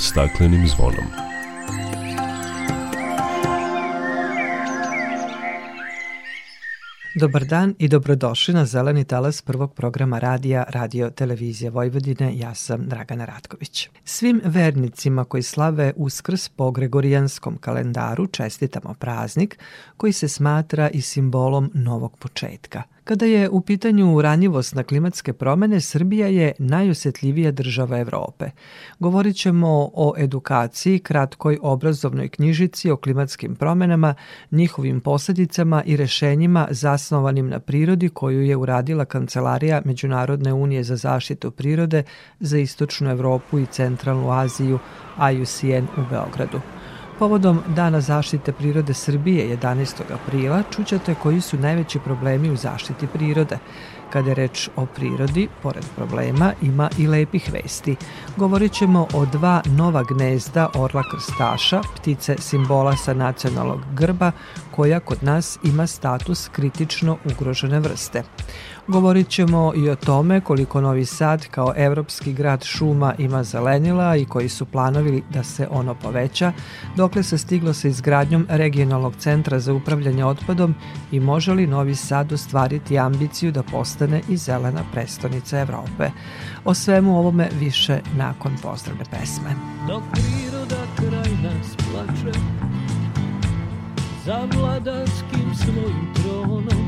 staklenim zvonom. Dobar dan i dobrodošli na Zeleni talas prvog programa radija Radio Televizije Vojvodine. Ja sam Dragana Ratković. Svim vernicima koji slave Uskrs po Gregorijanskom kalendaru čestitamo praznik koji se smatra i simbolom novog početka – Kada je u pitanju ranjivost na klimatske promene, Srbija je najosetljivija država Evrope. Govorit ćemo o edukaciji, kratkoj obrazovnoj knjižici o klimatskim promenama, njihovim posledicama i rešenjima zasnovanim na prirodi koju je uradila Kancelarija Međunarodne unije za zaštitu prirode za Istočnu Evropu i Centralnu Aziju IUCN u Beogradu. Povodom Dana zaštite prirode Srbije 11. aprila čućete koji su najveći problemi u zaštiti prirode. Kada je reč o prirodi, pored problema, ima i lepih vesti. Govorit ćemo o dva nova gnezda orla krstaša, ptice simbola sa nacionalnog grba, koja kod nas ima status kritično ugrožene vrste. Govorit ćemo i o tome koliko Novi Sad kao evropski grad šuma ima zelenila i koji su planovi da se ono poveća, dokle se stiglo sa izgradnjom regionalnog centra za upravljanje otpadom i može li Novi Sad ostvariti ambiciju da postane i zelena prestonica Evrope. O svemu ovome više nakon pozdravne pesme. Dok priroda kraj nas plače, za vladarskim svojim tronom,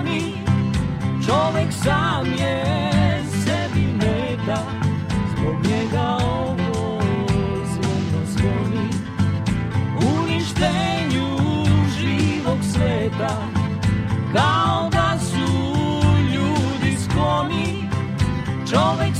skloni Čovek sam je sebi meta Zbog njega ovo zvono zvoni Uništenju živog sveta Kao da su ljudi skloni Čovek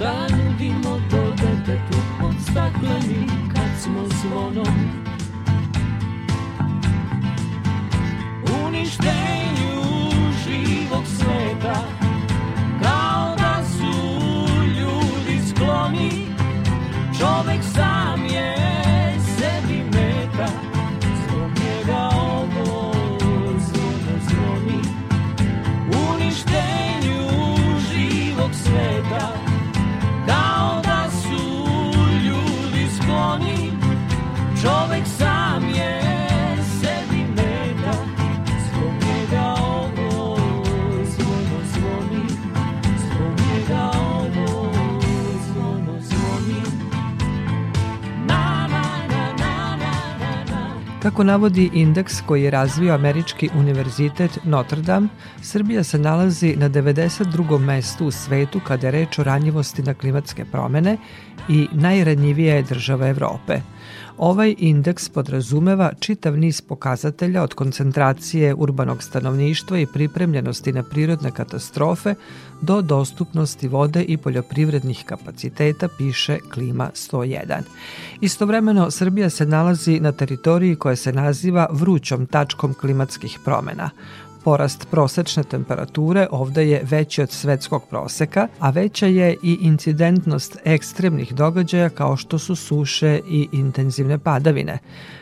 Šta nudimo to detetu od stakleni kad smo zvonom Uništenju živog sveta. Kako navodi indeks koji je razvio Američki univerzitet Notre Dame, Srbija se nalazi na 92. mestu u svetu kada je reč o ranjivosti na klimatske promene i najranjivija je država Evrope. Ovaj indeks podrazumeva čitav niz pokazatelja od koncentracije urbanog stanovništva i pripremljenosti na prirodne katastrofe do dostupnosti vode i poljoprivrednih kapaciteta, piše Klima 101. Istovremeno, Srbija se nalazi na teritoriji koja se naziva vrućom tačkom klimatskih promena. Porast prosečne temperature ovde je veći od svetskog proseka, a veća je i incidentnost ekstremnih događaja kao što su suše i intenzivne padavine.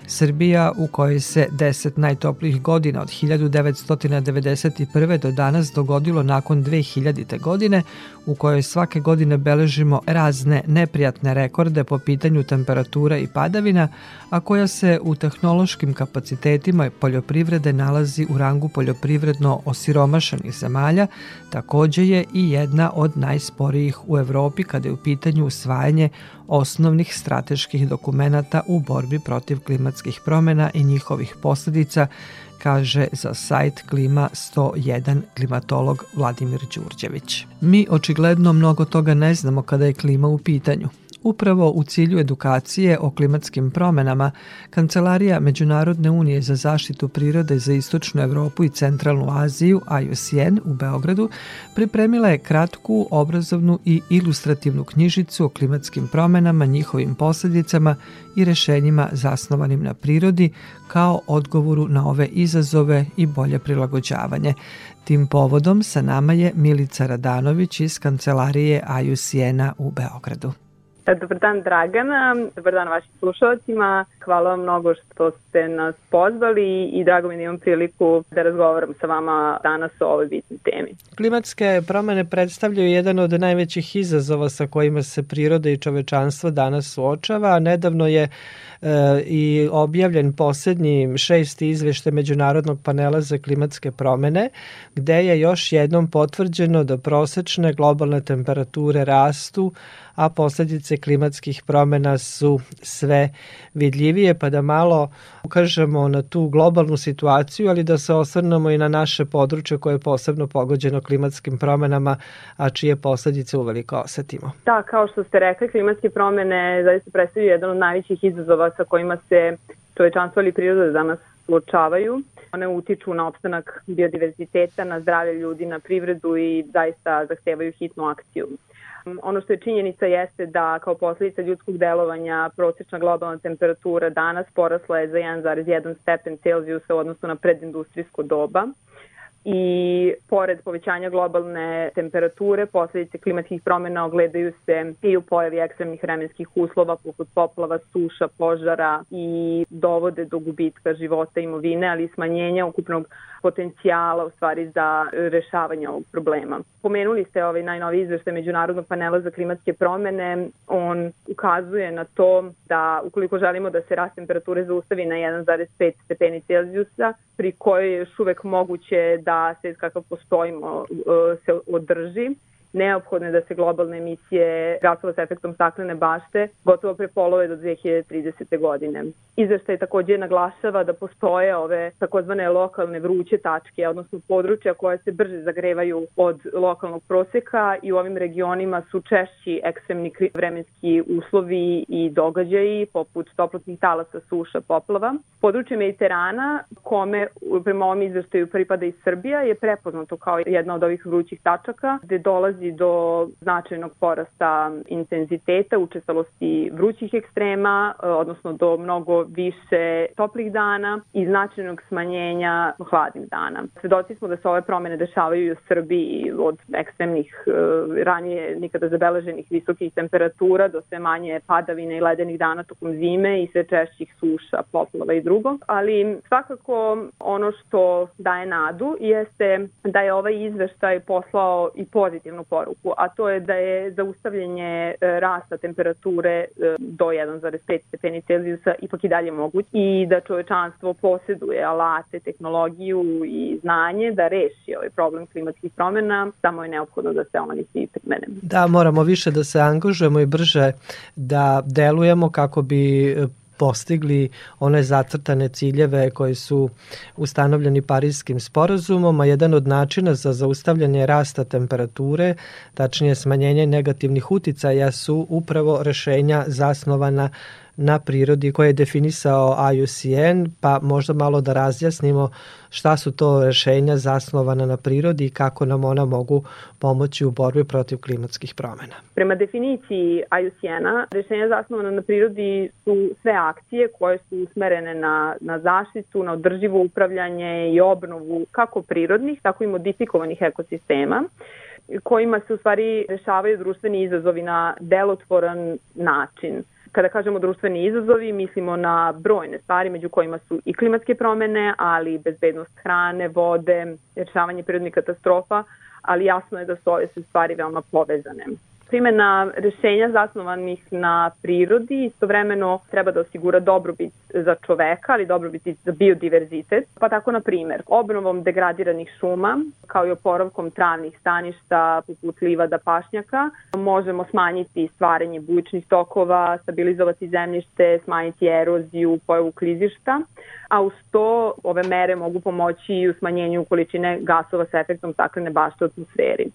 Srbija u kojoj se 10 najtoplijih godina od 1991. do danas dogodilo nakon 2000. godine, u kojoj svake godine beležimo razne neprijatne rekorde po pitanju temperatura i padavina, a koja se u tehnološkim kapacitetima poljoprivrede nalazi u rangu poljoprivredno osiromašenih zemalja, takođe je i jedna od najsporijih u Evropi kada je u pitanju usvajanje osnovnih strateških dokumenata u borbi protiv klimatskih promena i njihovih posledica, kaže za sajt Klima 101 klimatolog Vladimir Đurđević. Mi očigledno mnogo toga ne znamo kada je klima u pitanju. Upravo u cilju edukacije o klimatskim promenama, Kancelarija Međunarodne unije za zaštitu prirode za Istočnu Evropu i Centralnu Aziju, IUCN, u Beogradu, pripremila je kratku, obrazovnu i ilustrativnu knjižicu o klimatskim promenama, njihovim posledicama i rešenjima zasnovanim na prirodi, kao odgovoru na ove izazove i bolje prilagođavanje. Tim povodom sa nama je Milica Radanović iz Kancelarije IUCN-a u Beogradu. Dobar dan Dragana, dobar dan vašim slušalcima. Hvala vam mnogo što ste nas pozvali i drago mi da imam priliku da razgovaram sa vama danas o ovoj bitnoj temi. Klimatske promene predstavljaju jedan od najvećih izazova sa kojima se priroda i čovečanstvo danas suočava. Nedavno je e, i objavljen poslednji šesti izvešte Međunarodnog panela za klimatske promene, gde je još jednom potvrđeno da prosečne globalne temperature rastu, a posledice klimatskih promena su sve vidljivije, pa da malo ukažemo na tu globalnu situaciju, ali da se osvrnemo i na naše područje koje je posebno pogođeno klimatskim promenama, a čije posledice uveliko osetimo. Da, kao što ste rekli, klimatske promene zaista predstavljaju jedan od najvećih izazova sa kojima se čovečanstvo ali priroda danas suočavaju. One utiču na opstanak biodiverziteta, na zdravlje ljudi, na privredu i zaista zahtevaju hitnu akciju. Ono što je činjenica jeste da kao posledica ljudskog delovanja prosječna globalna temperatura danas porasla je za 1,1 stepen Celzijusa u odnosu na predindustrijsko doba i pored povećanja globalne temperature, posledice klimatskih promena ogledaju se i u pojavi ekstremnih vremenskih uslova poput poplava, suša, požara i dovode do gubitka života i imovine, ali i smanjenja ukupnog potencijala u stvari za rešavanje ovog problema. Pomenuli ste ovaj najnoviji izveštaj Međunarodnog panela za klimatske promene. On ukazuje na to da ukoliko želimo da se rast temperature zaustavi na 1,5 stepeni Celzijusa, pri kojoj je još uvek moguće da se kakav postojimo se održi, neophodno je da se globalne emisije gasova sa efektom staklene bašte gotovo prepolove do 2030. godine. Izveštaj takođe naglašava da postoje ove takozvane lokalne vruće tačke, odnosno područja koje se brže zagrevaju od lokalnog proseka i u ovim regionima su češći ekstremni vremenski uslovi i događaji poput toplotnih talasa, suša, poplava. Područje Mediterana, kome prema ovom izveštaju pripada i Srbija, je prepoznato kao jedna od ovih vrućih tačaka gde dolazi dolazi do značajnog porasta intenziteta, učestalosti vrućih ekstrema, e, odnosno do mnogo više toplih dana i značajnog smanjenja hladnih dana. Svedoci smo da se ove promene dešavaju i u Srbiji od ekstremnih e, ranije nikada zabeleženih visokih temperatura do sve manje padavine i ledenih dana tokom zime i sve češćih suša, poplava i drugo. Ali svakako ono što daje nadu jeste da je ovaj izveštaj poslao i pozitivnu poruku, a to je da je zaustavljanje e, rasta temperature e, do 1,5 stepeni Celzijusa ipak i dalje moguć i da čovečanstvo posjeduje alate, tehnologiju i znanje da reši ovaj problem klimatskih promena, samo je neophodno da se oni svi primene. Da, moramo više da se angažujemo i brže da delujemo kako bi postigli one zacrtane ciljeve koji su ustanovljeni Parijskim sporazumom, a jedan od načina za zaustavljanje rasta temperature, tačnije smanjenje negativnih uticaja su upravo rešenja zasnovana na prirodi koje je definisao IUCN, pa možda malo da razjasnimo šta su to rešenja zasnovana na prirodi i kako nam ona mogu pomoći u borbi protiv klimatskih promena. Prema definiciji IUCN-a, rešenja zasnovana na prirodi su sve akcije koje su usmerene na, na zaštitu, na održivo upravljanje i obnovu kako prirodnih, tako i modifikovanih ekosistema kojima se u stvari rešavaju društveni izazovi na delotvoran način. Kada kažemo društveni izazovi, mislimo na brojne stvari, među kojima su i klimatske promene, ali i bezbednost hrane, vode, rešavanje prirodnih katastrofa, ali jasno je da su ove sve stvari veoma povezane primena rešenja zasnovanih na prirodi istovremeno treba da osigura dobrobit za čoveka, ali dobrobit i za biodiverzitet. Pa tako, na primer, obnovom degradiranih šuma, kao i oporavkom travnih staništa poput livada pašnjaka, možemo smanjiti stvaranje bujičnih tokova, stabilizovati zemljište, smanjiti eroziju, pojavu klizišta, a uz to ove mere mogu pomoći i u smanjenju količine gasova sa efektom staklene bašte u atmosferi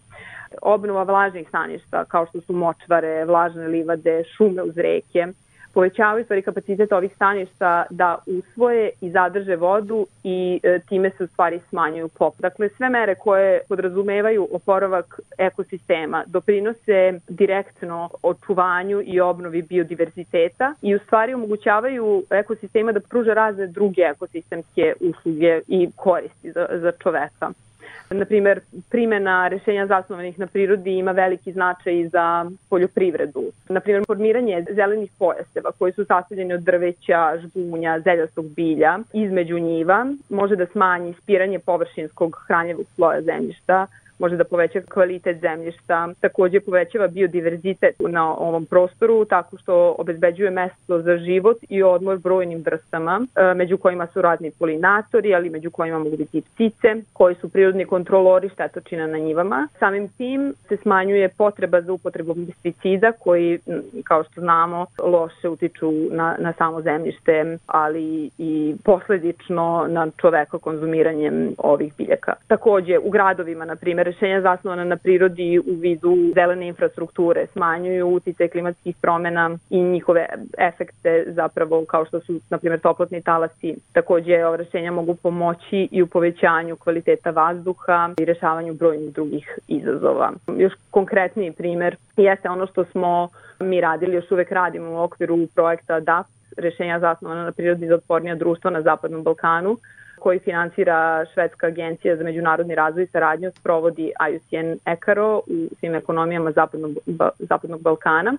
obnova vlažnih staništa kao što su močvare, vlažne livade, šume uz reke, povećavaju stvari kapacitet ovih staništa da usvoje i zadrže vodu i e, time se u stvari smanjuju pop. Dakle, sve mere koje podrazumevaju oporavak ekosistema doprinose direktno očuvanju i obnovi biodiverziteta i u stvari omogućavaju ekosistema da pruža razne druge ekosistemske usluge i koristi za, za čoveka. Na primer, primena rešenja zasnovanih na prirodi ima veliki značaj za poljoprivredu. Na primer, formiranje zelenih pojaseva koji su sastavljeni od drveća, žbunja, zeljastog bilja između njiva može da smanji spiranje površinskog hranjevog sloja zemljišta, može da poveća kvalitet zemljišta, takođe povećava biodiverzitet na ovom prostoru tako što obezbeđuje mesto za život i odmor brojnim vrstama, e, među kojima su razni polinatori, ali među kojima mogu biti ptice, koji su prirodni kontrolori štetočina na njivama. Samim tim se smanjuje potreba za upotrebom pesticida koji, kao što znamo, loše utiču na, na samo zemljište, ali i posledično na čoveka konzumiranjem ovih biljaka. Takođe, u gradovima, na primjer, rešenja zasnovana na prirodi u vidu zelene infrastrukture, smanjuju utice klimatskih promena i njihove efekte zapravo kao što su, na primjer, toplotni talasi. Takođe, ova rešenja mogu pomoći i u povećanju kvaliteta vazduha i rešavanju brojnih drugih izazova. Još konkretniji primer jeste ono što smo mi radili, još uvek radimo u okviru projekta DAP, rešenja zasnovana na prirodi za otpornija društva na Zapadnom Balkanu, koji finansira Švedska agencija za međunarodni razvoj i saradnju sprovodi IUCN ECARO u svim ekonomijama Zapadnog, Zapadnog Balkana.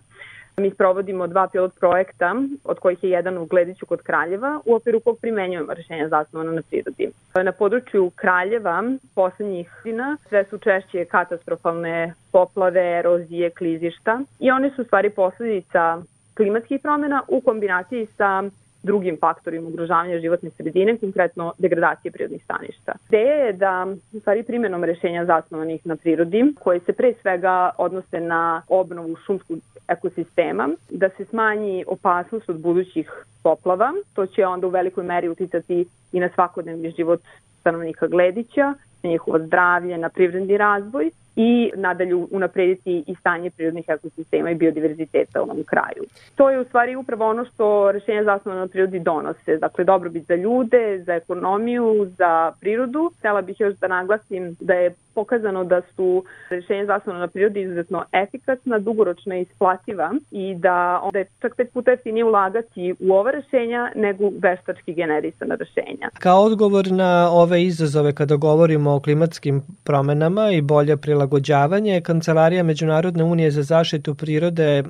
Mi sprovodimo dva pilot projekta, od kojih je jedan u Glediću kod Kraljeva, u okviru kog primenjujemo rešenja zasnovana na prirodi. Na području Kraljeva poslednjih godina sve su češće katastrofalne poplave, erozije, klizišta i one su stvari posledica klimatskih promena u kombinaciji sa drugim faktorima ugrožavanja životne sredine, konkretno degradacije prirodnih staništa. Ideja je da, u stvari primenom rešenja zasnovanih na prirodi, koje se pre svega odnose na obnovu šumskog ekosistema, da se smanji opasnost od budućih poplava. To će onda u velikoj meri uticati i na svakodnevni život stanovnika Gledića, na njihovo zdravlje, na privredni razvoj i nadalje unaprediti i stanje prirodnih ekosistema i biodiverziteta u ovom kraju. To je u stvari upravo ono što rešenja zasnovane na prirodi donose, dakle dobrobit za ljude, za ekonomiju, za prirodu. Htela bih još da naglasim da je pokazano da su rešenja zasnovana na prirodi izuzetno efikasna, dugoročna i isplativa i da onda je čak pet puta jeftinije ulagati u ova rešenja nego veštački generisana rešenja. Kao odgovor na ove izazove kada govorimo o klimatskim promenama i bolje prilagođavanje, Kancelarija Međunarodne unije za zaštitu prirode e,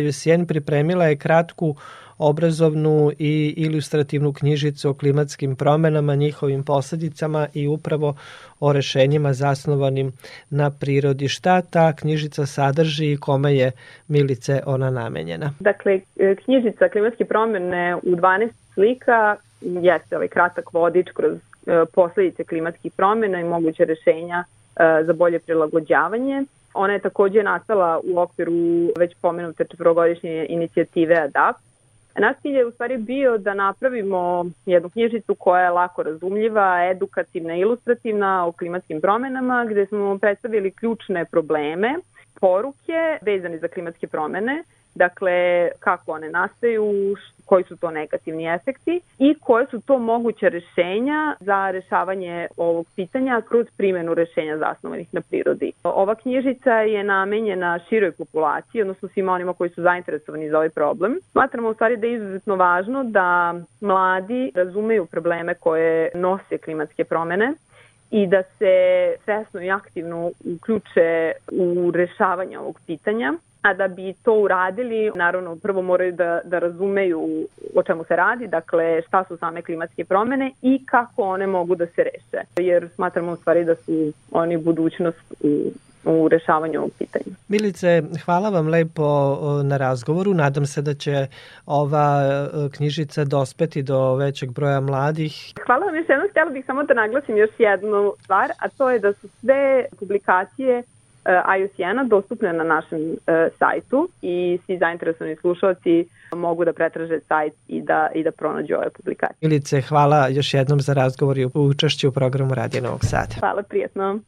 IUCN pripremila je kratku obrazovnu i ilustrativnu knjižicu o klimatskim promenama, njihovim posledicama i upravo o rešenjima zasnovanim na prirodi. Šta ta knjižica sadrži i kome je Milice ona namenjena? Dakle, e, knjižica klimatske promene u 12 slika jeste ovaj kratak vodič kroz e, posledice klimatskih promena i moguće rešenja e, za bolje prilagođavanje. Ona je takođe nastala u okviru već pomenute četvrogodišnje inicijative ADAPT, Naš cilj je u stvari bio da napravimo jednu knjižicu koja je lako razumljiva, edukativna, ilustrativna o klimatskim promenama, gde smo predstavili ključne probleme, poruke vezane za klimatske promene dakle kako one nastaju, koji su to negativni efekti i koje su to moguće rešenja za rešavanje ovog pitanja kroz primenu rešenja zasnovanih na prirodi. Ova knjižica je namenjena široj populaciji, odnosno svima onima koji su zainteresovani za ovaj problem. Smatramo u stvari da je izuzetno važno da mladi razumeju probleme koje nose klimatske promene i da se svesno i aktivno uključe u rešavanje ovog pitanja a da bi to uradili, naravno prvo moraju da, da razumeju o čemu se radi, dakle šta su same klimatske promene i kako one mogu da se reše. Jer smatramo u stvari da su oni budućnost u u rešavanju ovog pitanja. Milice, hvala vam lepo na razgovoru. Nadam se da će ova knjižica dospeti do većeg broja mladih. Hvala vam još jednom. Htjela bih samo da naglasim još jednu stvar, a to je da su sve publikacije IUCN-a dostupne na našem e, sajtu i svi zainteresovani slušalci mogu da pretraže sajt i da, i da pronađu ove publikacije. Ilice, hvala još jednom za razgovor i učešću u programu Radija Novog Sada. Hvala, prijetno.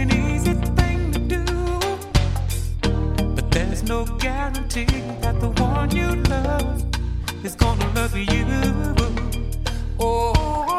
an easy thing to do. But there's no guarantee that the one you love is gonna love you. Oh.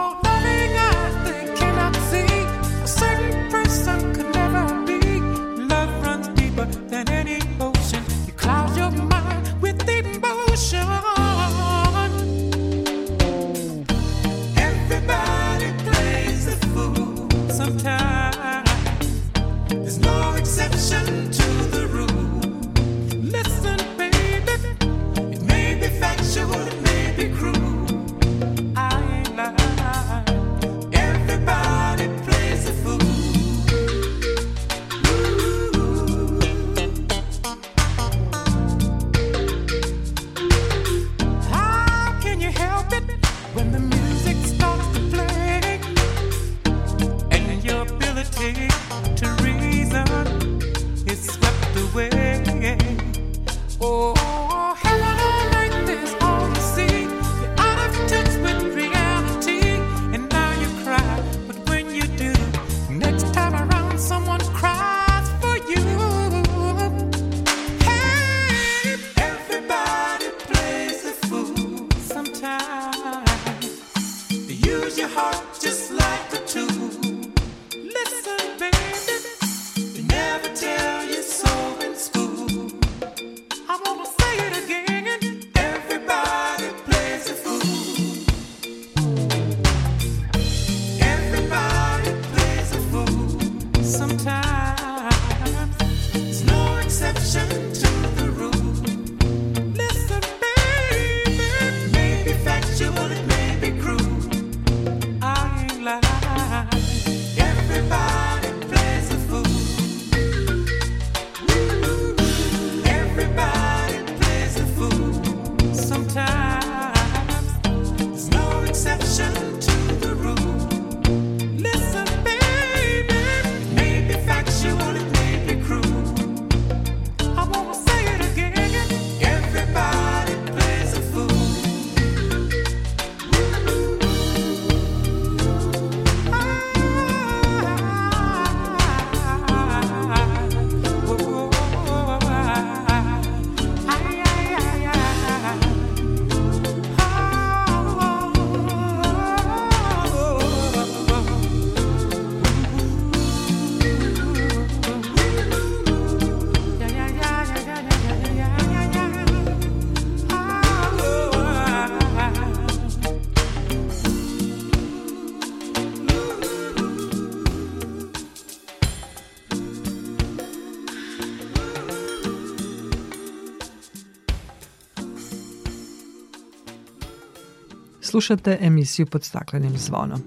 Slušate emisiju pod staklenim zvonom.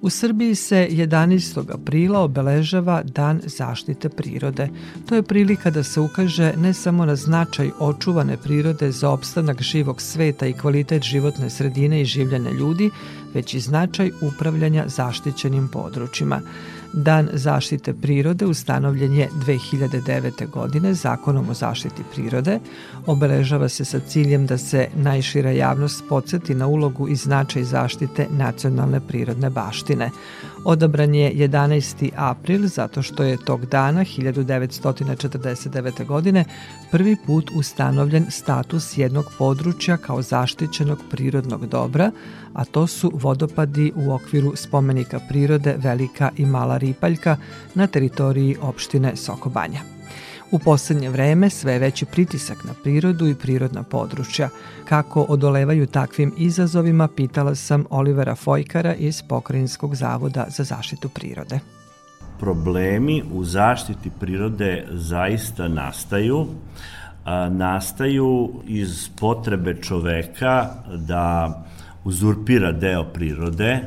U Srbiji se 11. aprila obeležava Dan zaštite prirode. To je prilika da se ukaže ne samo na značaj očuvane prirode za opstanak živog sveta i kvalitet životne sredine i življanja ljudi, već i značaj upravljanja zaštićenim područjima. Dan zaštite prirode ustanovljen je 2009. godine zakonom o zaštiti prirode. Obeležava se sa ciljem da se najšira javnost podsjeti na ulogu i značaj zaštite nacionalne prirodne baštine. Odabran je 11. april zato što je tog dana 1949. godine prvi put ustanovljen status jednog područja kao zaštićenog prirodnog dobra, a to su vodopadi u okviru spomenika prirode Velika i Mala Ripaljka na teritoriji opštine Sokobanja. U poslednje vreme sve veći pritisak na prirodu i prirodna područja. Kako odolevaju takvim izazovima, pitala sam Olivera Fojkara iz Pokrajinskog zavoda za zaštitu prirode. Problemi u zaštiti prirode zaista nastaju. Nastaju iz potrebe čoveka da uzurpira deo prirode,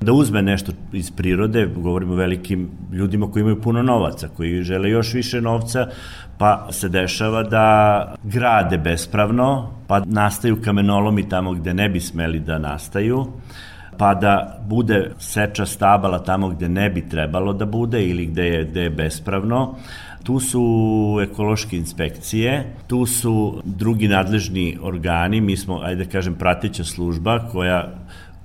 da uzme nešto iz prirode, govorimo o velikim ljudima koji imaju puno novaca, koji žele još više novca, pa se dešava da grade bespravno, pa nastaju kamenolomi tamo gde ne bi smeli da nastaju, pa da bude seča stabala tamo gde ne bi trebalo da bude ili gde je, gde je bespravno. Tu su ekološke inspekcije, tu su drugi nadležni organi, mi smo, ajde da kažem, prateća služba koja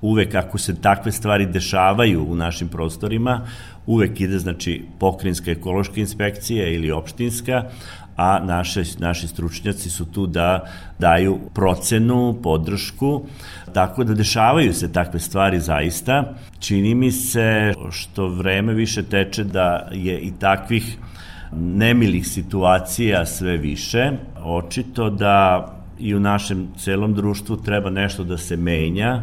uvek ako se takve stvari dešavaju u našim prostorima, uvek ide znači pokrinjska ekološka inspekcija ili opštinska, a naše, naši stručnjaci su tu da daju procenu, podršku, tako da dešavaju se takve stvari zaista. Čini mi se što vreme više teče da je i takvih nemilih situacija sve više. Očito da i u našem celom društvu treba nešto da se menja,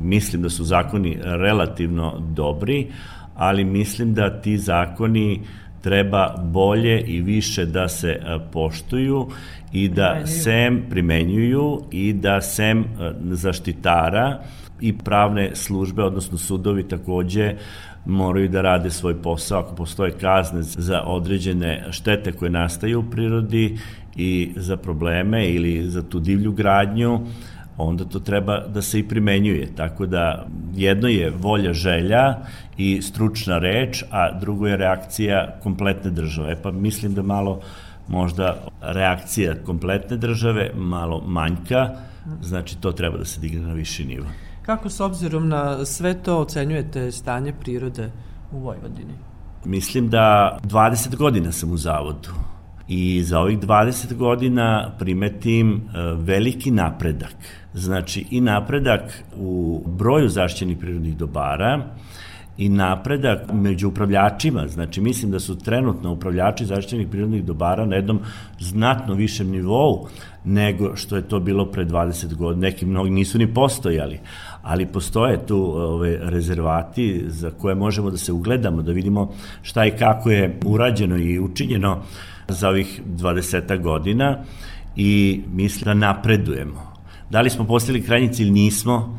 Mislim da su zakoni relativno dobri, ali mislim da ti zakoni treba bolje i više da se e, poštuju i da sem primenjuju i da sem e, zaštitara i pravne službe, odnosno sudovi takođe moraju da rade svoj posao. Ako postoje kazne za određene štete koje nastaju u prirodi i za probleme ili za tu divlju gradnju, onda to treba da se i primenjuje. Tako da jedno je volja želja i stručna reč, a drugo je reakcija kompletne države. Pa mislim da malo možda reakcija kompletne države malo manjka, znači to treba da se digne na viši nivo. Kako s obzirom na sve to ocenjujete stanje prirode u Vojvodini? Mislim da 20 godina sam u zavodu i za ovih 20 godina primetim e, veliki napredak. Znači i napredak u broju zaštićenih prirodnih dobara, i napredak među upravljačima, znači mislim da su trenutno upravljači zaštićenih prirodnih dobara na jednom znatno višem nivou nego što je to bilo pre 20 godina, neki mnogi nisu ni postojali, ali postoje tu ove rezervati za koje možemo da se ugledamo, da vidimo šta i kako je urađeno i učinjeno za ovih 20 godina i mislim da napredujemo. Da li smo postali krajnji cilj? Nismo.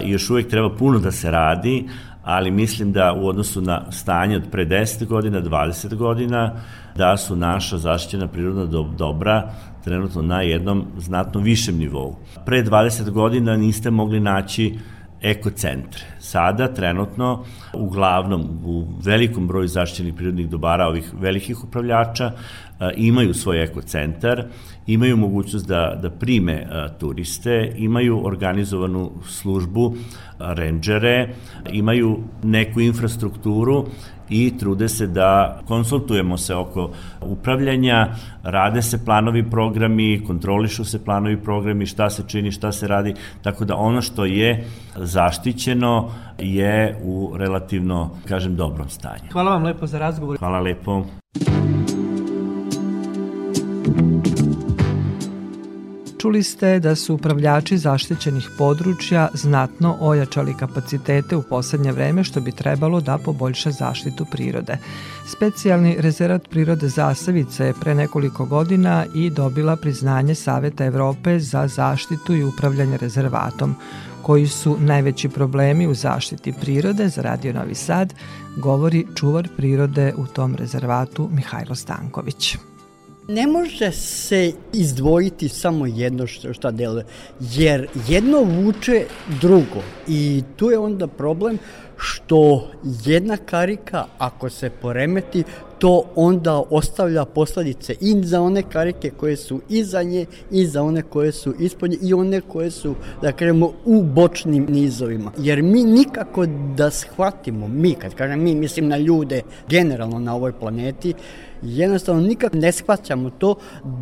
Još uvek treba puno da se radi, ali mislim da u odnosu na stanje od pre 10 godina, 20 godina, da su naša zaštićena prirodna dobra trenutno na jednom znatno višem nivou. Pre 20 godina niste mogli naći ekocentre. Sada, trenutno, uglavnom u velikom broju zaštićenih prirodnih dobara ovih velikih upravljača imaju svoj ekocentar, imaju mogućnost da, da prime turiste, imaju organizovanu službu, rangere, imaju neku infrastrukturu i trude se da konsultujemo se oko upravljanja, rade se planovi programi, kontrolišu se planovi programi, šta se čini, šta se radi, tako da ono što je zaštićeno je u relativno, kažem, dobrom stanju. Hvala vam lepo za razgovor. Hvala lepo. Čuli ste da su upravljači zaštićenih područja znatno ojačali kapacitete u poslednje vreme što bi trebalo da poboljša zaštitu prirode. Specijalni rezervat prirode Zasavica je pre nekoliko godina i dobila priznanje Saveta Evrope za zaštitu i upravljanje rezervatom. Koji su najveći problemi u zaštiti prirode za Radio Novi Sad, govori čuvar prirode u tom rezervatu Mihajlo Stanković. Ne može se izdvojiti samo jedno što, šta deluje, jer jedno vuče drugo i tu je onda problem što jedna karika ako se poremeti to onda ostavlja posledice i za one karike koje su iza nje i za one koje su ispod nje i one koje su, da kažemo, u bočnim nizovima. Jer mi nikako da shvatimo, mi, kad kažem mi, mislim na ljude generalno na ovoj planeti, jednostavno nikako ne shvaćamo to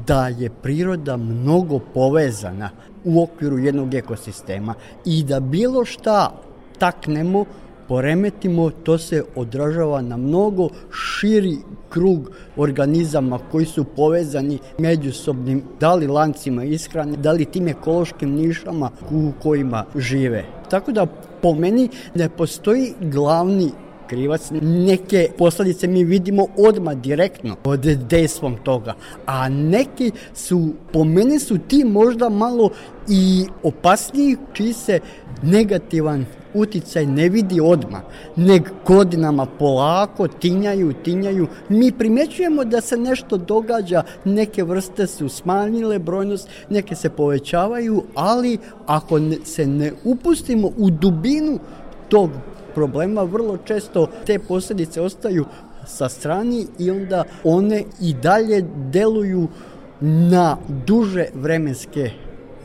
da je priroda mnogo povezana u okviru jednog ekosistema i da bilo šta taknemo poremetimo, to se odražava na mnogo širi krug organizama koji su povezani međusobnim, da li lancima ishrane, da li tim ekološkim nišama u kojima žive. Tako da po meni ne postoji glavni krivac. Neke posledice mi vidimo odma direktno od dejstvom toga, a neki su, po meni su ti možda malo i opasniji čiji se negativan uticaj ne vidi odma, neg godinama polako tinjaju, tinjaju. Mi primećujemo da se nešto događa, neke vrste su smanjile brojnost, neke se povećavaju, ali ako se ne upustimo u dubinu tog problema, vrlo često te posljedice ostaju sa strani i onda one i dalje deluju na duže vremenske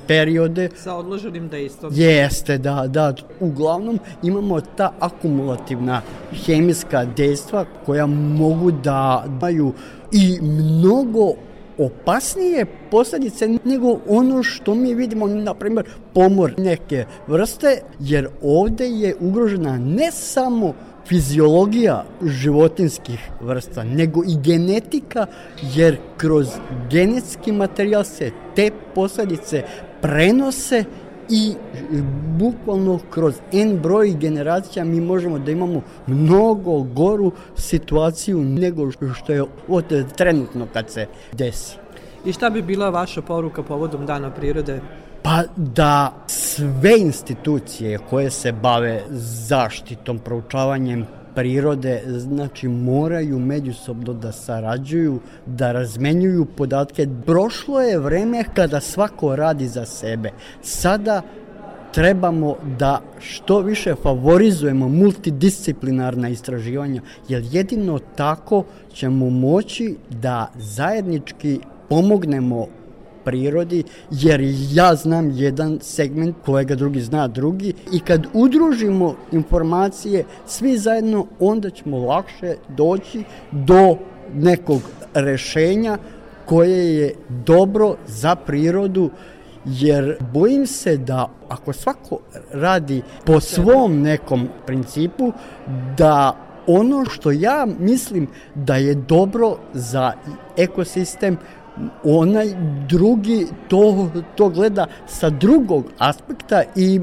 periode. Sa odloženim dejstvom. Jeste, da, da. Uglavnom imamo ta akumulativna hemijska dejstva koja mogu da imaju i mnogo opasnije posledice nego ono što mi vidimo, na primjer, pomor neke vrste, jer ovde je ugrožena ne samo fiziologija životinskih vrsta, nego i genetika, jer kroz genetski materijal se te posledice prenose i bukvalno kroz N broj generacija mi možemo da imamo mnogo goru situaciju nego što je od trenutno kad se desi. I šta bi bila vaša poruka povodom Dana prirode? Pa da sve institucije koje se bave zaštitom, proučavanjem prirode, znači moraju međusobno da sarađuju, da razmenjuju podatke. Prošlo je vreme kada svako radi za sebe. Sada trebamo da što više favorizujemo multidisciplinarna istraživanja, jer jedino tako ćemo moći da zajednički pomognemo prirodi, jer ja znam jedan segment, kolega drugi zna drugi i kad udružimo informacije svi zajedno, onda ćemo lakše doći do nekog rešenja koje je dobro za prirodu, jer bojim se da ako svako radi po svom nekom principu, da ono što ja mislim da je dobro za ekosistem onaj drugi to, to gleda sa drugog aspekta i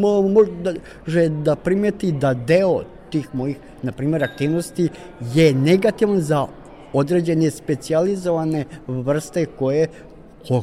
mo, možda že da primeti da deo tih mojih, na primjer, aktivnosti je negativan za određene specializovane vrste koje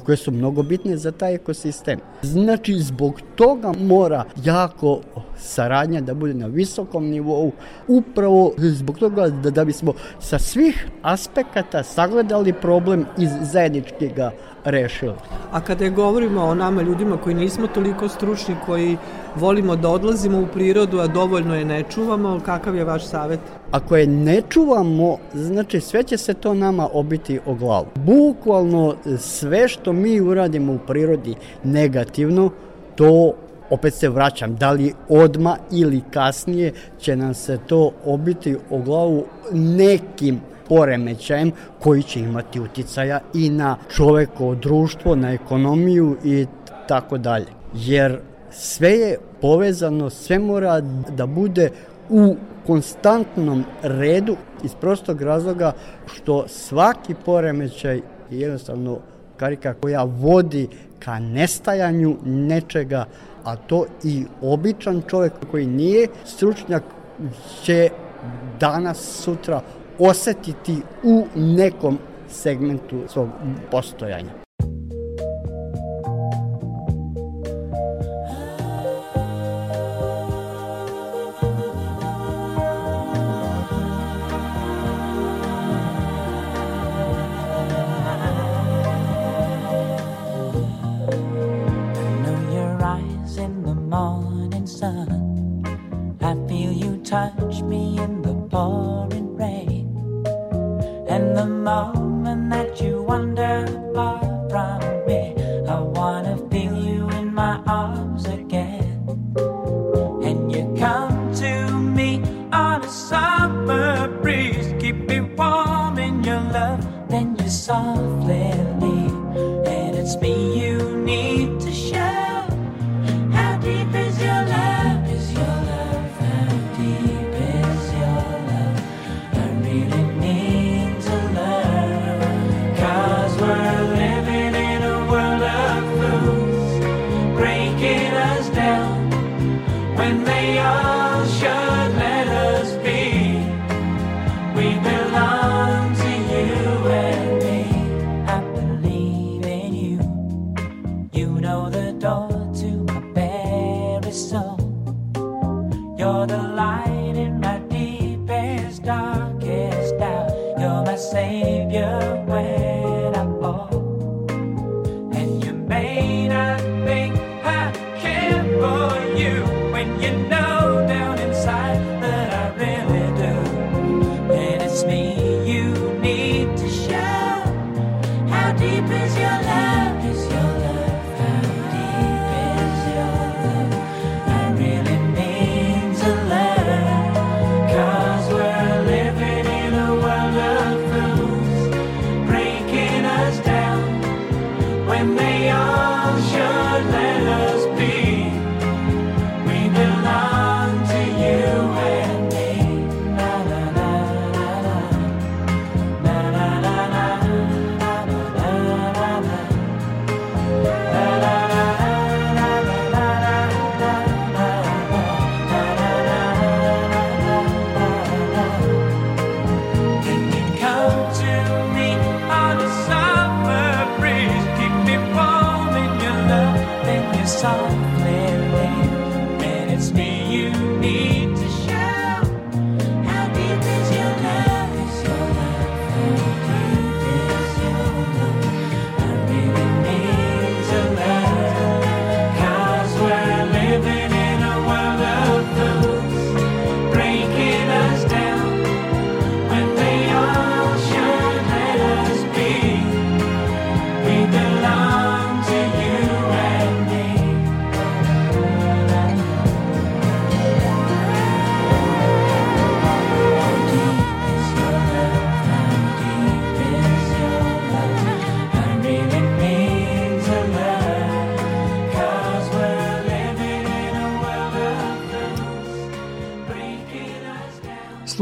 koje su mnogo bitne za taj ekosistem. Znači, zbog toga mora jako saradnja da bude na visokom nivou, upravo zbog toga da, da bismo sa svih aspekata sagledali problem i zajednički ga rešili. A kada govorimo o nama ljudima koji nismo toliko stručni, koji volimo da odlazimo u prirodu, a dovoljno je ne čuvamo, kakav je vaš savet? Ako je ne čuvamo, znači sve će se to nama obiti o glavu. Bukvalno sve što mi uradimo u prirodi negativno, to opet se vraćam, da li odma ili kasnije će nam se to obiti o glavu nekim poremećajem koji će imati uticaja i na čovekovo društvo, na ekonomiju i tako dalje. Jer sve je povezano, sve mora da bude u konstantnom redu iz prostog razloga što svaki poremećaj je jednostavno karika koja vodi ka nestajanju nečega, a to i običan čovjek koji nije stručnjak će danas, sutra osetiti u nekom segmentu svog postojanja.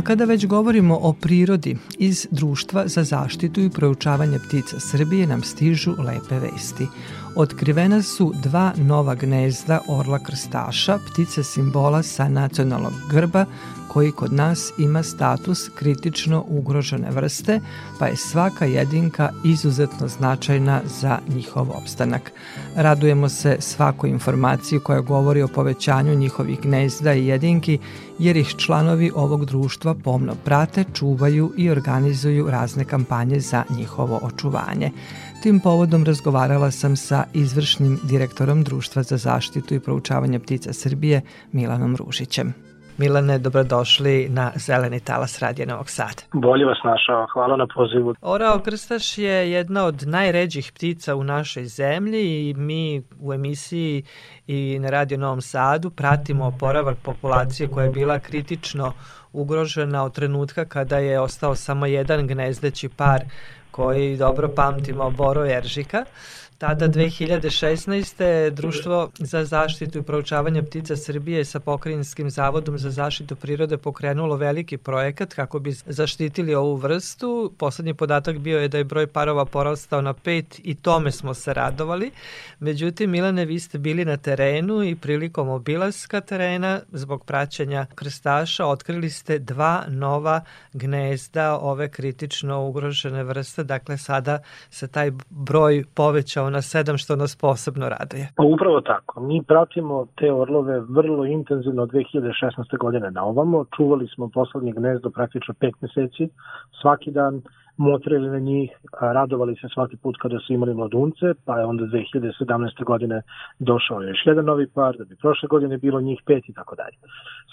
A kada već govorimo o prirodi, iz Društva za zaštitu i proučavanje ptica Srbije nam stižu lepe vesti. Otkrivena su dva nova gnezda orla krstaša, ptice simbola sa nacionalnog grba, koji kod nas ima status kritično ugrožene vrste, pa je svaka jedinka izuzetno značajna za njihov opstanak. Radujemo se svakoj informaciji koja govori o povećanju njihovih gnezda i jedinki, jer ih članovi ovog društva pomno prate, čuvaju i organizuju razne kampanje za njihovo očuvanje. Tim povodom razgovarala sam sa izvršnim direktorom Društva za zaštitu i proučavanje ptica Srbije Milanom Ružićem. Milane, dobrodošli na Zeleni talas Radija Novog Sada. Bolje vas našao, hvala na pozivu. Orao krstaš je jedna od najređih ptica u našoj zemlji i mi u emisiji i na Radio Novom Sadu pratimo oporavak populacije koja je bila kritično ugrožena od trenutka kada je ostao samo jedan gnezdeći par koji dobro pamtimo Boro Eržika. Tada 2016. Društvo za zaštitu i proučavanje ptica Srbije sa Pokrajinskim zavodom za zaštitu prirode pokrenulo veliki projekat kako bi zaštitili ovu vrstu. Poslednji podatak bio je da je broj parova porastao na pet i tome smo se radovali. Međutim, Milane, vi ste bili na terenu i prilikom obilaska terena zbog praćenja krstaša otkrili ste dva nova gnezda ove kritično ugrožene vrste. Dakle, sada se taj broj povećao na sedam, što nas posebno raduje. Pa upravo tako. Mi pratimo te orlove vrlo intenzivno od 2016. godine na ovamo. Čuvali smo poslednje gnezdo praktično pet meseci. Svaki dan motrili na njih, radovali se svaki put kada su imali mladunce, pa je onda 2017. godine došao još jedan novi par, da bi prošle godine bilo njih pet i tako dalje.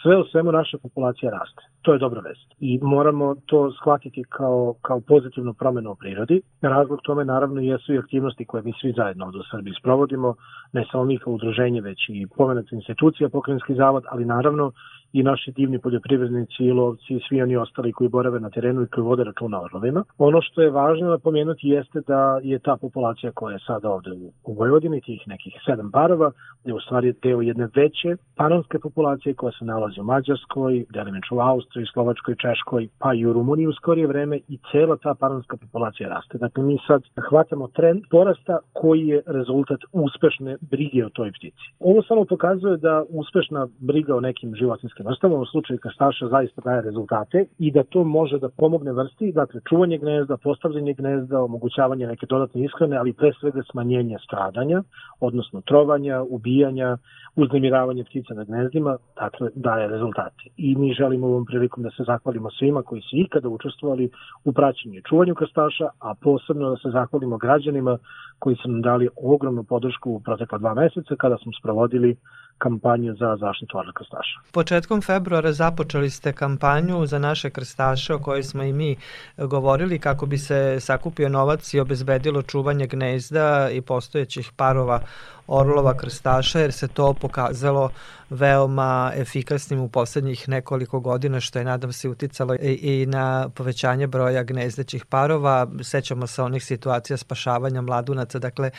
Sve u svemu naša populacija raste. To je dobra vest. I moramo to shvatiti kao, kao pozitivnu promenu u prirodi. Razlog tome naravno jesu i aktivnosti koje mi svi zajedno ovde u Srbiji sprovodimo, ne samo mi kao udruženje, već i pomenuta institucija, pokrenjski zavod, ali naravno i naši divni poljoprivrednici i lovci i svi oni ostali koji borave na terenu i koji vode računa o. Ono što je važno napomenuti jeste da je ta populacija koja je sada ovde u Vojvodini, tih nekih sedam parova, je u stvari deo jedne veće panonske populacije koja se nalazi u Mađarskoj, delimično u Austriji, Slovačkoj, Češkoj, pa i u Rumuniji u skorije vreme i cela ta panonska populacija raste. Dakle, mi sad hvatamo trend porasta koji je rezultat uspešne brige o toj ptici. Ovo samo pokazuje da uspešna briga o nekim životinskim vrstama, u slučaju kastaša zaista daje rezultate i da to može da pomogne vrsti, dakle čuvanje gnezda, postavljanje gnezda, omogućavanje neke dodatne ishrane, ali pre svega smanjenje stradanja, odnosno trovanja, ubijanja, uznemiravanje ptica na gnezdima, dakle daje rezultate. I mi želimo ovom prilikom da se zahvalimo svima koji su ikada učestvovali u praćenju i čuvanju krstaša, a posebno da se zahvalimo građanima koji su nam dali ogromnu podršku u protekla dva meseca kada smo sprovodili kampanju za zaštitu orla krstaša. Početkom februara započeli ste kampanju za naše krstaše o kojoj smo i mi govorili kako bi se sakupio novac i obezbedilo čuvanje gnezda i postojećih parova orlova krstaša jer se to pokazalo veoma efikasnim u poslednjih nekoliko godina što je nadam se uticalo i, i na povećanje broja gnezdećih parova. Sećamo se onih situacija spašavanja mladunaca, dakle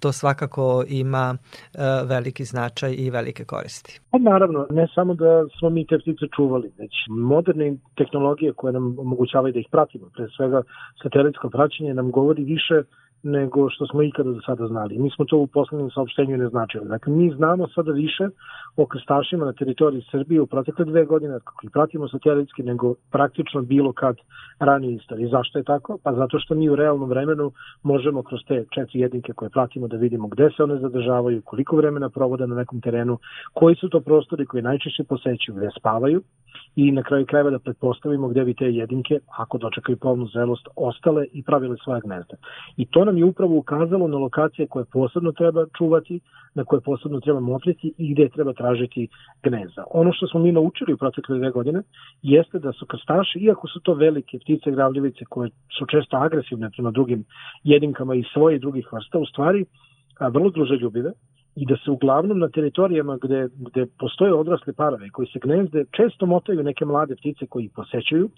to svakako ima e, veliki značaj i velike koristi. Pa naravno, ne samo da smo mi te ptice čuvali, već moderne tehnologije koje nam omogućavaju da ih pratimo, pre svega satelitsko praćenje nam govori više nego što smo ikada do sada znali. Mi smo to u poslednjem saopštenju ne značili. Dakle, mi znamo sada više o krstašima na teritoriji Srbije u protekle dve godine, kako ih pratimo satelitski, nego praktično bilo kad ranije istoriji. Zašto je tako? Pa zato što mi u realnom vremenu možemo kroz te četiri jedinke koje pratimo da vidimo gde se one zadržavaju, koliko vremena provode na nekom terenu, koji su to prostori koji najčešće posećuju, gde spavaju i na kraju krajeva da pretpostavimo gde bi te jedinke, ako dočekaju polnu zelost, ostale i pravile svoje gnezda. I to nam je upravo ukazalo na lokacije koje posebno treba čuvati, na koje posebno treba motriti i gde treba tražiti gnezda. Ono što smo mi naučili u protekle dve godine jeste da su krstaši, iako su to velike ptice gravljivice koje su često agresivne prema drugim jedinkama i svoje drugih vrsta, u stvari a, vrlo druželjubive i da se uglavnom na teritorijama gde, gde postoje odrasle parove koji se gnezde često motaju neke mlade ptice koji ih posećuju,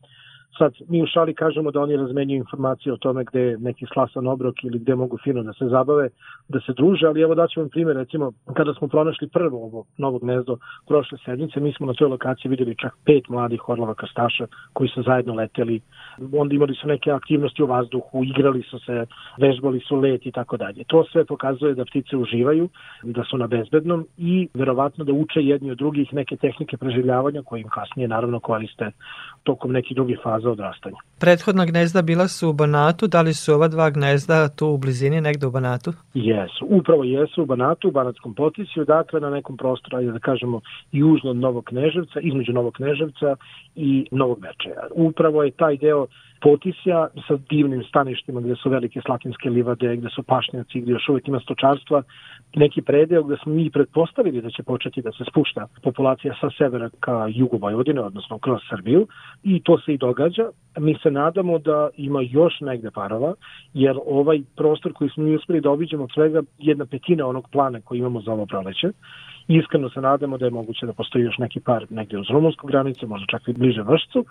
Sad, mi u šali kažemo da oni razmenjuju informacije o tome gde je neki slasan obrok ili gde mogu fino da se zabave, da se druže, ali evo daću vam primjer, recimo, kada smo pronašli prvo ovo novo gnezdo prošle sedmice, mi smo na toj lokaciji videli čak pet mladih orlova krstaša koji su zajedno leteli, onda imali su neke aktivnosti u vazduhu, igrali su se, vežbali su let i tako dalje. To sve pokazuje da ptice uživaju, da su na bezbednom i verovatno da uče jedni od drugih neke tehnike preživljavanja koje im kasnije naravno koriste tokom nekih drugih faza odrastanja. Prethodna gnezda bila su u Banatu, da li su ova dva gnezda tu u blizini negde u Banatu? Jesu, upravo jesu u Banatu, u Banatskom potisju, dakle na nekom prostoru, ajde da kažemo, južno od Novog Kneževca, između Novog Kneževca i Novog Večeja. Upravo je taj deo Potisja sa divnim staništima gde su velike slatinske livade, gde su pašnjaci, gde još uvek ima stočarstva, neki predeo gde smo mi pretpostavili da će početi da se spušta populacija sa severa ka jugu Vojvodine, odnosno kroz Srbiju, i to se i događa. Mi se nadamo da ima još negde parova, jer ovaj prostor koji smo mi uspeli da obiđemo svega jedna petina onog plana koji imamo za ovo proleće, Iskreno se nadamo da je moguće da postoji još neki par negde uz rumunsku granicu, možda čak i bliže vršcu,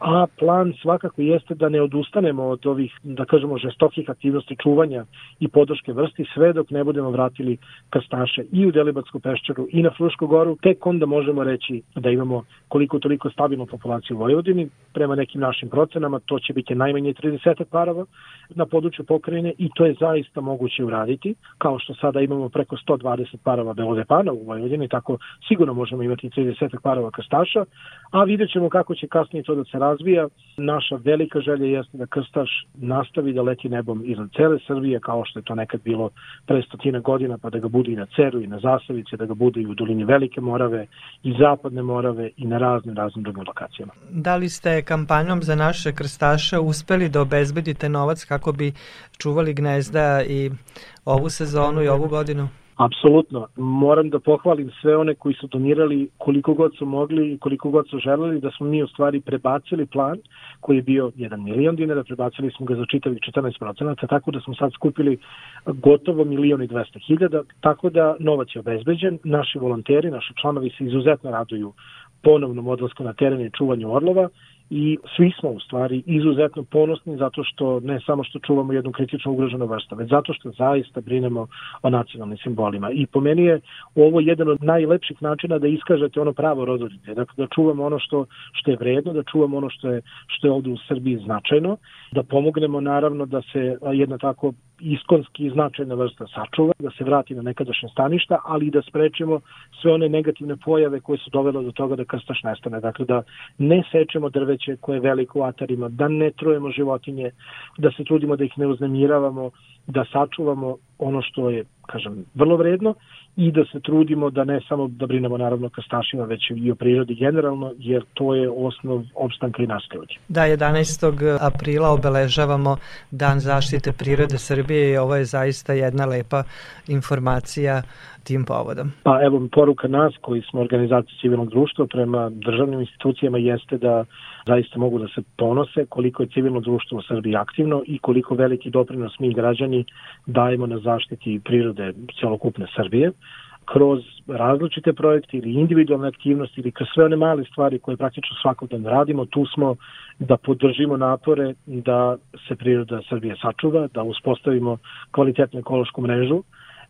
a plan svakako jeste da ne odustanemo od ovih, da kažemo, žestokih aktivnosti čuvanja i podrške vrsti sve dok ne budemo vratili krstaše i u Delibatsku peščaru i na Frušku goru, tek onda možemo reći da imamo koliko toliko stabilnu populaciju u Vojvodini. Prema nekim našim procenama to će biti najmanje 30 parova na području pokrajine i to je zaista moguće uraditi, kao što sada imamo preko 120 parova belodepana u Vojvodini Vojvodine tako sigurno možemo imati 30 parova krstaša, a vidjet ćemo kako će kasnije to da se razvija. Naša velika želja jeste da krstaš nastavi da leti nebom iznad cele Srbije kao što je to nekad bilo pre stotine godina pa da ga bude i na Ceru i na Zasavici, da ga bude i u dolini Velike Morave i Zapadne Morave i na raznim raznim drugim lokacijama. Da li ste kampanjom za naše krstaše uspeli da obezbedite novac kako bi čuvali gnezda i ovu sezonu i ovu godinu? Apsolutno. Moram da pohvalim sve one koji su donirali koliko god su mogli i koliko god su želeli da smo mi u stvari prebacili plan koji je bio 1 milion dinara, prebacili smo ga za čitavi 14 procenata, tako da smo sad skupili gotovo milion i 200 hiljada, tako da novac je obezbeđen. Naši volonteri, naši članovi se izuzetno raduju ponovnom odlasku na teren i čuvanju orlova i svi smo u stvari izuzetno ponosni zato što ne samo što čuvamo jednu kritično ugroženu vrstu, već zato što zaista brinemo o nacionalnim simbolima. I po meni je ovo jedan od najlepših načina da iskažete ono pravo rodoljublje, dakle da čuvamo ono što, što je vredno, da čuvamo ono što je, što je ovde u Srbiji značajno, da pomognemo naravno da se jedna tako iskonski značajna vrsta sačuva, da se vrati na nekadašnje staništa, ali i da sprečimo sve one negativne pojave koje su dovele do toga da krstaš nestane. Dakle, da ne sečemo drveće koje je veliko u atarima, da ne trujemo životinje, da se trudimo da ih ne uznemiravamo, da sačuvamo ono što je, kažem, vrlo vredno i da se trudimo da ne samo da brinemo naravno krstašima, već i o prirodi generalno, jer to je osnov opstanka i ljudi. Da, 11. aprila obeležavamo Dan zaštite prirode Srbije i ovo je zaista jedna lepa informacija tim povodom. Pa evo, poruka nas koji smo organizacija civilnog društva prema državnim institucijama jeste da zaista mogu da se ponose koliko je civilno društvo u Srbiji aktivno i koliko veliki doprinos mi građani dajemo na zaštiti prirode celokupne Srbije kroz različite projekte ili individualne aktivnosti ili kroz sve one male stvari koje praktično svakodnevno radimo, tu smo da podržimo napore da se priroda Srbije sačuva, da uspostavimo kvalitetnu ekološku mrežu,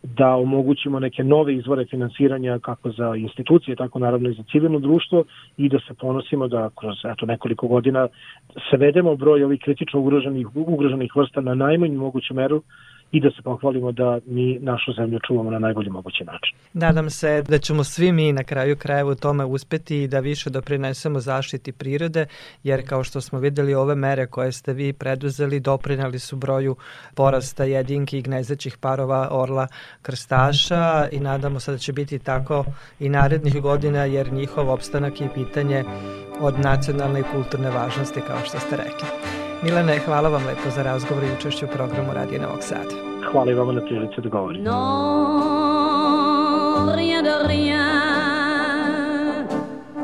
da omogućimo neke nove izvore finansiranja kako za institucije, tako naravno i za civilno društvo i da se ponosimo da kroz eto, nekoliko godina svedemo broj ovih kritično ugroženih, ugroženih vrsta na najmanju moguću meru i da se pohvalimo da mi našu zemlju čuvamo na najbolji mogući način. Nadam se da ćemo svi mi na kraju krajeva u tome uspeti i da više doprinesemo zaštiti prirode, jer kao što smo videli ove mere koje ste vi preduzeli doprinali su broju porasta jedinki i gnezećih parova orla krstaša i nadamo se da će biti tako i narednih godina jer njihov opstanak je pitanje od nacionalne i kulturne važnosti kao što ste rekli. Milane, hvala vam lepo za razgovor i učešću u programu Radio Novog Sada. Hvala i vama na prilici da govorim. Non, rien de rien.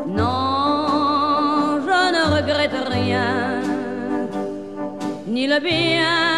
Non, je ne regrette rien. Ni le bien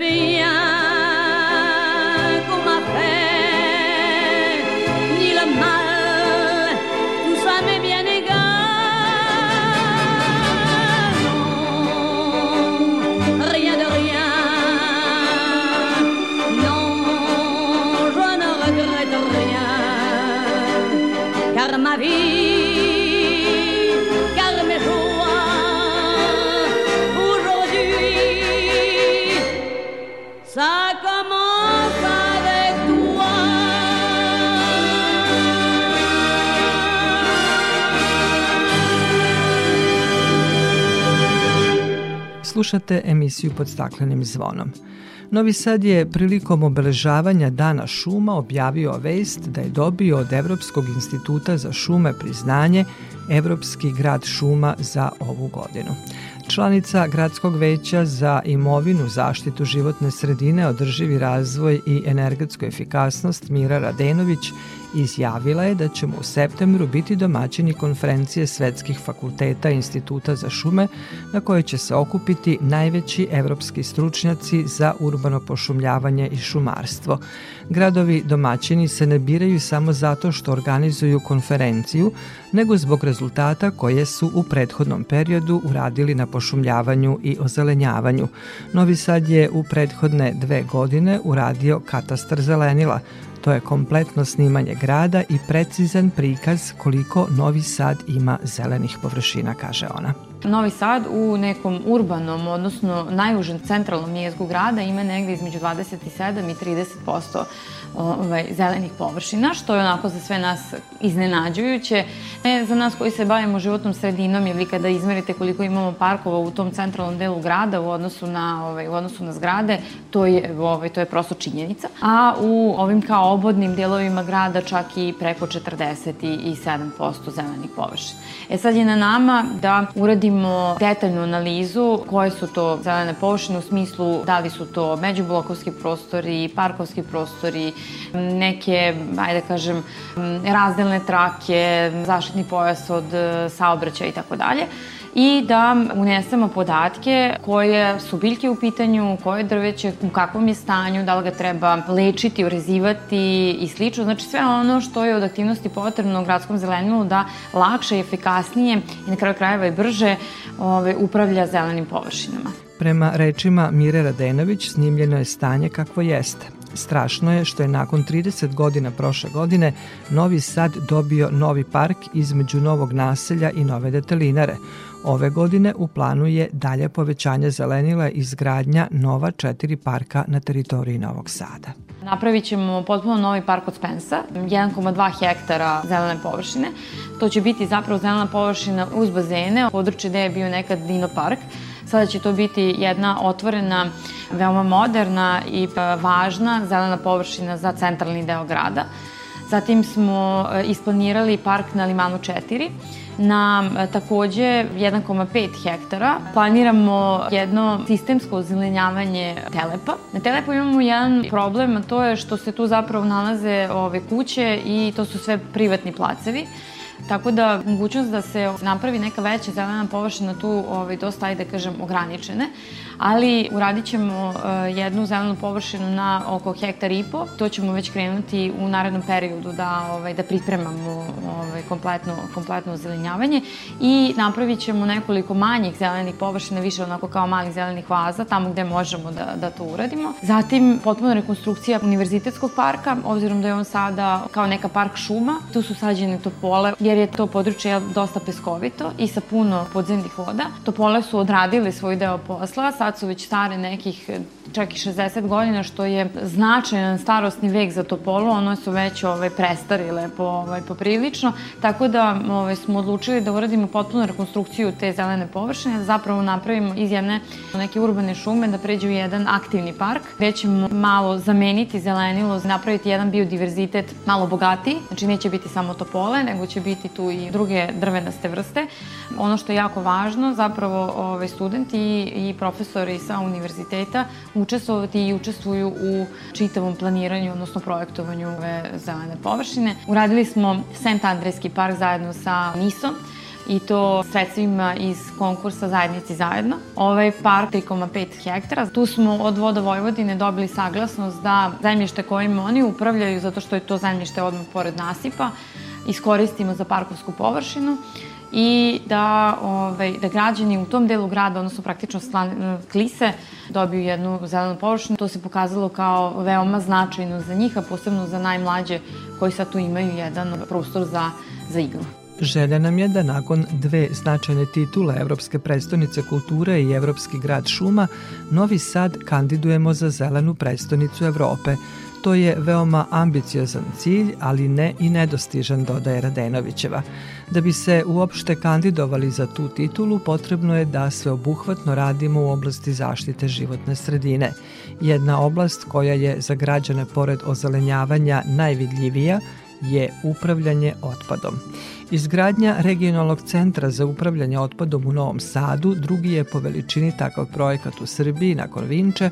Bien qu'on m'a fait, ni le mal, tout ça m'est bien égal. Non, rien de rien. Non, je ne regrette rien, car ma vie, Slušate emisiju pod staklenim zvonom. Novi Sad je prilikom obeležavanja Dana šuma objavio vest da je dobio od Evropskog instituta za šume priznanje Evropski grad šuma za ovu godinu. Članica Gradskog veća za imovinu, zaštitu životne sredine, održivi razvoj i energetsku efikasnost Mira Radenović izjavila je da ćemo u septembru biti domaćini konferencije svetskih fakulteta Instituta za šume na kojoj će se okupiti najveći evropski stručnjaci za urbano pošumljavanje i šumarstvo. Gradovi domaćini se ne biraju samo zato što organizuju konferenciju, nego zbog rezultata koje su u prethodnom periodu uradili na pošumljavanju i ozelenjavanju. Novi Sad je u prethodne dve godine uradio katastar zelenila, To je kompletno snimanje grada i precizan prikaz koliko Novi Sad ima zelenih površina, kaže ona. Novi Sad u nekom urbanom, odnosno najužem centralnom jezgu grada ima negde između 27 i 30% ovaj, zelenih površina, što je onako za sve nas iznenađujuće. Ne za nas koji se bavimo životnom sredinom, vi kada izmerite koliko imamo parkova u tom centralnom delu grada u odnosu na, ovaj, u odnosu na zgrade, to je, ovaj, to je prosto činjenica. A u ovim kao obodnim delovima grada čak i preko 47% zelenih površina. E sad je na nama da uradimo detaljnu analizu koje su to zelene površine u smislu da li su to međublokovski prostori, parkovski prostori, neke, ajde kažem, razdelne trake, zaštitni pojas od e, saobraćaja i tako dalje i da unesemo podatke koje su biljke u pitanju, koje drveće, u kakvom je stanju, da li ga treba lečiti, urezivati i slično. Znači sve ono što je od aktivnosti potrebno u gradskom zelenilu da lakše i efikasnije i na kraju krajeva i brže ove, upravlja zelenim površinama. Prema rečima Mire Radenović snimljeno je stanje kakvo jeste. Strašno je što je nakon 30 godina prošle godine Novi Sad dobio novi park između novog naselja i nove detelinare. Ove godine u planu je dalje povećanje zelenila i izgradnja nova četiri parka na teritoriji Novog Sada. Napravit ćemo potpuno novi park od Spensa, 1,2 hektara zelene površine. To će biti zapravo zelena površina uz bazene, područje gde je bio nekad Dino park. Sada će to biti jedna otvorena, veoma moderna i e, važna zelena površina za centralni deo grada. Zatim smo e, isplanirali park na Limanu 4, na e, takođe 1,5 hektara. Planiramo jedno sistemsko ozelenjavanje Telepa. Na Telepu imamo jedan problem, a to je što se tu zapravo nalaze ove kuće i to su sve privatni placevi. Tako da mogućnost da se napravi neka veća zelena površina tu ovaj, dosta, ajde da kažem, ograničene ali uradit ćemo uh, jednu zelenu površinu na oko hektar i po. To ćemo već krenuti u narednom periodu da, ovaj, da pripremamo ovaj, kompletno, kompletno ozelenjavanje i napravit ćemo nekoliko manjih zelenih površina, više onako kao malih zelenih vaza, tamo gde možemo da, da to uradimo. Zatim, potpuno rekonstrukcija univerzitetskog parka, obzirom da je on sada kao neka park šuma. Tu su sađene topole, jer je to područje dosta peskovito i sa puno podzemnih voda. Topole su odradili svoj deo posla, sad sad su već stare nekih čak i 60 godina, što je značajan starostni vek za Topolu, ono su već ovaj, prestarile po, ovaj, poprilično, tako da ovaj, smo odlučili da uradimo potpuno rekonstrukciju te zelene površine, da zapravo napravimo iz jedne neke urbane šume da pređe u jedan aktivni park, gde ćemo malo zameniti zelenilo, napraviti jedan biodiverzitet malo bogatiji, znači neće biti samo topole, nego će biti tu i druge drvenaste vrste. Ono što je jako važno, zapravo ovaj, studenti i, i profesori sa univerziteta učestvovati i učestvuju u čitavom planiranju, odnosno projektovanju ove zelene površine. Uradili smo Sent Andrejski park zajedno sa NISom, i to sredstvima iz konkursa Zajednici zajedno. Ovaj park 3,5 hektara. Tu smo od Voda Vojvodine dobili saglasnost da zemljište kojim oni upravljaju, zato što je to zemljište odmah pored nasipa, iskoristimo za parkovsku površinu i da, ovaj, da građani u tom delu grada, odnosno praktično slan, klise, dobiju jednu zelenu površinu. To se pokazalo kao veoma značajno za njih, a posebno za najmlađe koji sad tu imaju jedan prostor za, za igru. Želja nam je da nakon dve značajne titule Evropske predstavnice kulture i Evropski grad šuma, Novi Sad kandidujemo za zelenu predstavnicu Evrope. To je veoma ambiciozan cilj, ali ne i nedostižan, dodaje Radenovićeva. Da bi se uopšte kandidovali za tu titulu, potrebno je da sveobuhvatno radimo u oblasti zaštite životne sredine. Jedna oblast koja je za građane pored ozelenjavanja najvidljivija je upravljanje otpadom. Izgradnja regionalnog centra za upravljanje otpadom u Novom Sadu drugi je po veličini takav projekat u Srbiji nakon Vinče,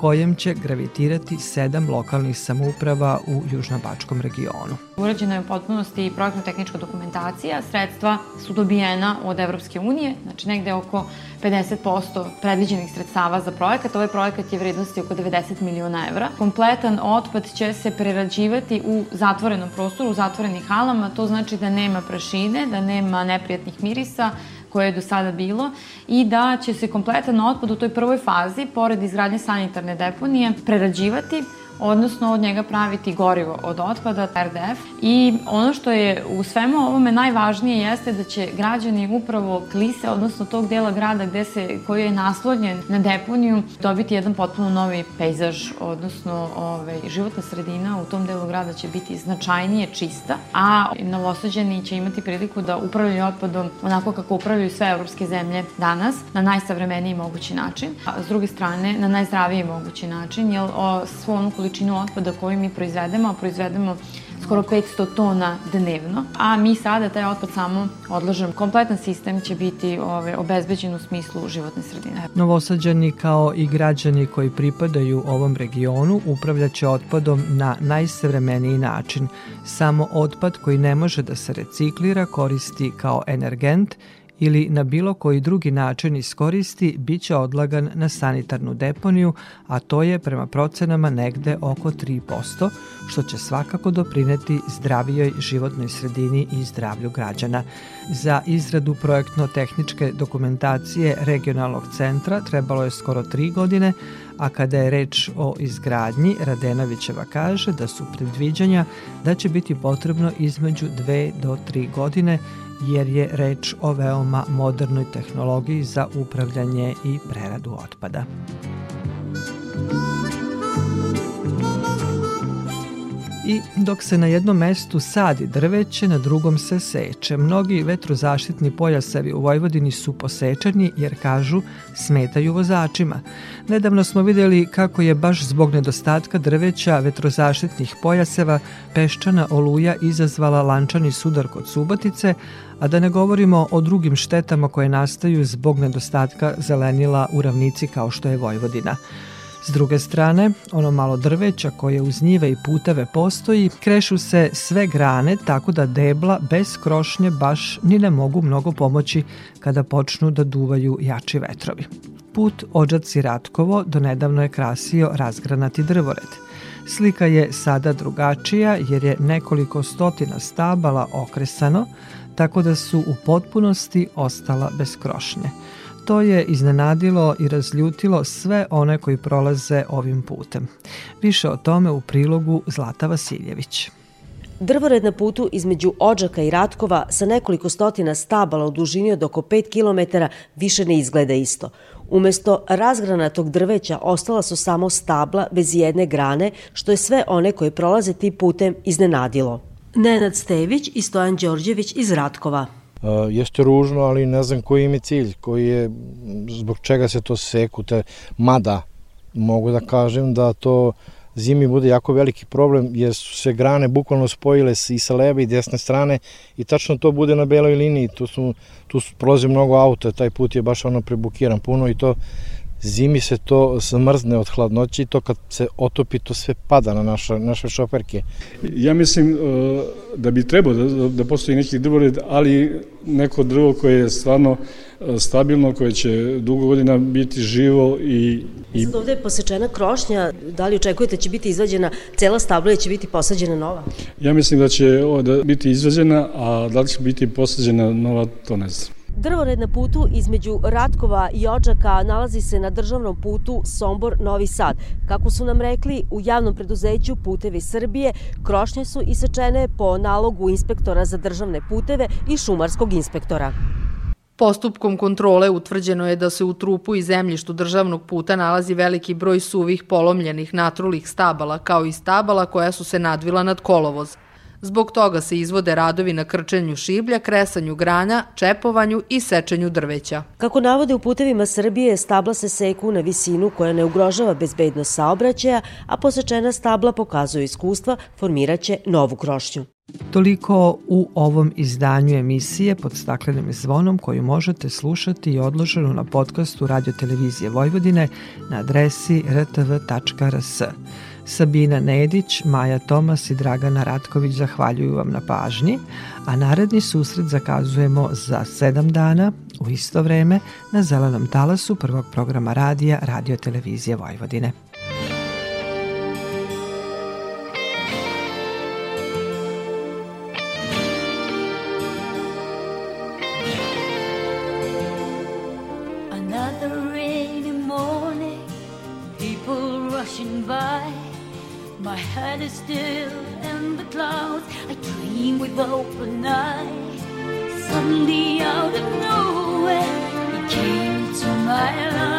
kojem će gravitirati sedam lokalnih samouprava u Južnobačkom regionu. Urađena je u potpunosti i projektno-tehnička dokumentacija, sredstva su dobijena od Evropske unije, znači negde oko 50% predviđenih sredstava za projekat. Ovaj projekat je vrednosti oko 90 miliona evra. Kompletan otpad će se prerađivati u zatvorenom prostoru, u zatvorenih halama, to znači da nema prašine, da nema neprijatnih mirisa, koje je do sada bilo i da će se kompletan otpad u toj prvoj fazi, pored izgradnje sanitarne deponije, prerađivati odnosno od njega praviti gorivo od otpada, RDF. I ono što je u svemu ovome najvažnije jeste da će građani upravo Klise, odnosno tog dela grada gde se, koji je naslonjen na deponiju, dobiti jedan potpuno novi pejzaž, odnosno ovaj, životna sredina u tom delu grada će biti značajnije čista, a novosađeni će imati priliku da upravljaju otpadom onako kako upravljaju sve evropske zemlje danas, na najsavremeniji mogući način, a s druge strane na najzdraviji mogući način, jer o, svu onu količinu otpada koju mi proizvedemo, a proizvedemo skoro 500 tona dnevno, a mi sada taj otpad samo odlažemo. Kompletan sistem će biti ove, obezbeđen u smislu životne sredine. Novosađani kao i građani koji pripadaju ovom regionu upravljaće otpadom na najsavremeniji način. Samo otpad koji ne može da se reciklira koristi kao energent ili na bilo koji drugi način iskoristi, bit će odlagan na sanitarnu deponiju, a to je prema procenama negde oko 3%, što će svakako doprineti zdravijoj životnoj sredini i zdravlju građana. Za izradu projektno-tehničke dokumentacije regionalnog centra trebalo je skoro tri godine, a kada je reč o izgradnji, Radenovićeva kaže da su predviđanja da će biti potrebno između dve do tri godine jer je reč o veoma modernoj tehnologiji za upravljanje i preradu otpada. I dok se na jednom mestu sadi drveće, na drugom se seče. Mnogi vetrozaštitni pojasevi u Vojvodini su posečeni jer kažu smetaju vozačima. Nedavno smo videli kako je baš zbog nedostatka drveća vetrozaštitnih pojaseva peščana oluja izazvala lančani sudar kod Subotice, a da ne govorimo o drugim štetama koje nastaju zbog nedostatka zelenila u ravnici kao što je Vojvodina. S druge strane, ono malo drveća koje uz njive i puteve postoji, krešu se sve grane tako da debla bez krošnje baš ni ne mogu mnogo pomoći kada počnu da duvaju jači vetrovi. Put Ođaci Ratkovo do nedavno je krasio razgranati drvored. Slika je sada drugačija jer je nekoliko stotina stabala okresano, tako da su u potpunosti ostala bez krošnje. To je iznenadilo i razljutilo sve one koji prolaze ovim putem. Više o tome u prilogu Zlata Vasiljević. Drvored na putu između Ođaka i Ratkova sa nekoliko stotina stabala u dužini od oko 5 km više ne izgleda isto. Umesto razgranatog drveća ostala su samo stabla bez jedne grane, što je sve one koje prolaze tim putem iznenadilo. Nenad Stević i Stojan Đorđević iz Ratkova. Uh, jeste ružno, ali ne znam koji im je cilj, koji je, zbog čega se to seku, te, mada mogu da kažem da to zimi bude jako veliki problem jer su se grane bukvalno spojile i sa leve i desne strane i tačno to bude na beloj liniji, tu, su, tu prolaze mnogo auta, taj put je baš ono prebukiran puno i to zimi se to zamrzne od hladnoće i to kad se otopi to sve pada na naša, naše šoferke. Ja mislim uh, da bi trebao da, da postoji neki drvored, ali neko drvo koje je stvarno uh, stabilno, koje će dugo godina biti živo i... i... Sad ovde je posečena krošnja, da li očekujete da će biti izvađena cela stabla ili će biti posađena nova? Ja mislim da će ovo da biti izvađena, a da li će biti posađena nova, to ne znam. Drvored na putu između Ratkova i Ođaka nalazi se na državnom putu Sombor-Novi Sad. Kako su nam rekli, u javnom preduzeću Putevi Srbije krošnje su isečene po nalogu inspektora za državne puteve i šumarskog inspektora. Postupkom kontrole utvrđeno je da se u trupu i zemljištu državnog puta nalazi veliki broj suvih polomljenih natrulih stabala kao i stabala koja su se nadvila nad kolovoz. Zbog toga se izvode radovi na krčenju šiblja, kresanju granja, čepovanju i sečenju drveća. Kako navode u putevima Srbije, stabla se seku na visinu koja ne ugrožava bezbednost saobraćaja, a posečena stabla pokazuju iskustva, formiraće novu krošnju. Toliko u ovom izdanju emisije pod staklenim zvonom koju možete slušati i odloženu na podcastu Radio Televizije Vojvodine na adresi rtv.rs. Sabina Nedić, Maja Tomas i Dragana Ratković zahvaljuju vam na pažnji, a naredni susret zakazujemo za sedam dana u isto vreme na zelenom talasu prvog programa radija Radio Televizije Vojvodine. Head is still in the clouds. I dream with open eyes. Suddenly, out of nowhere, you came to my life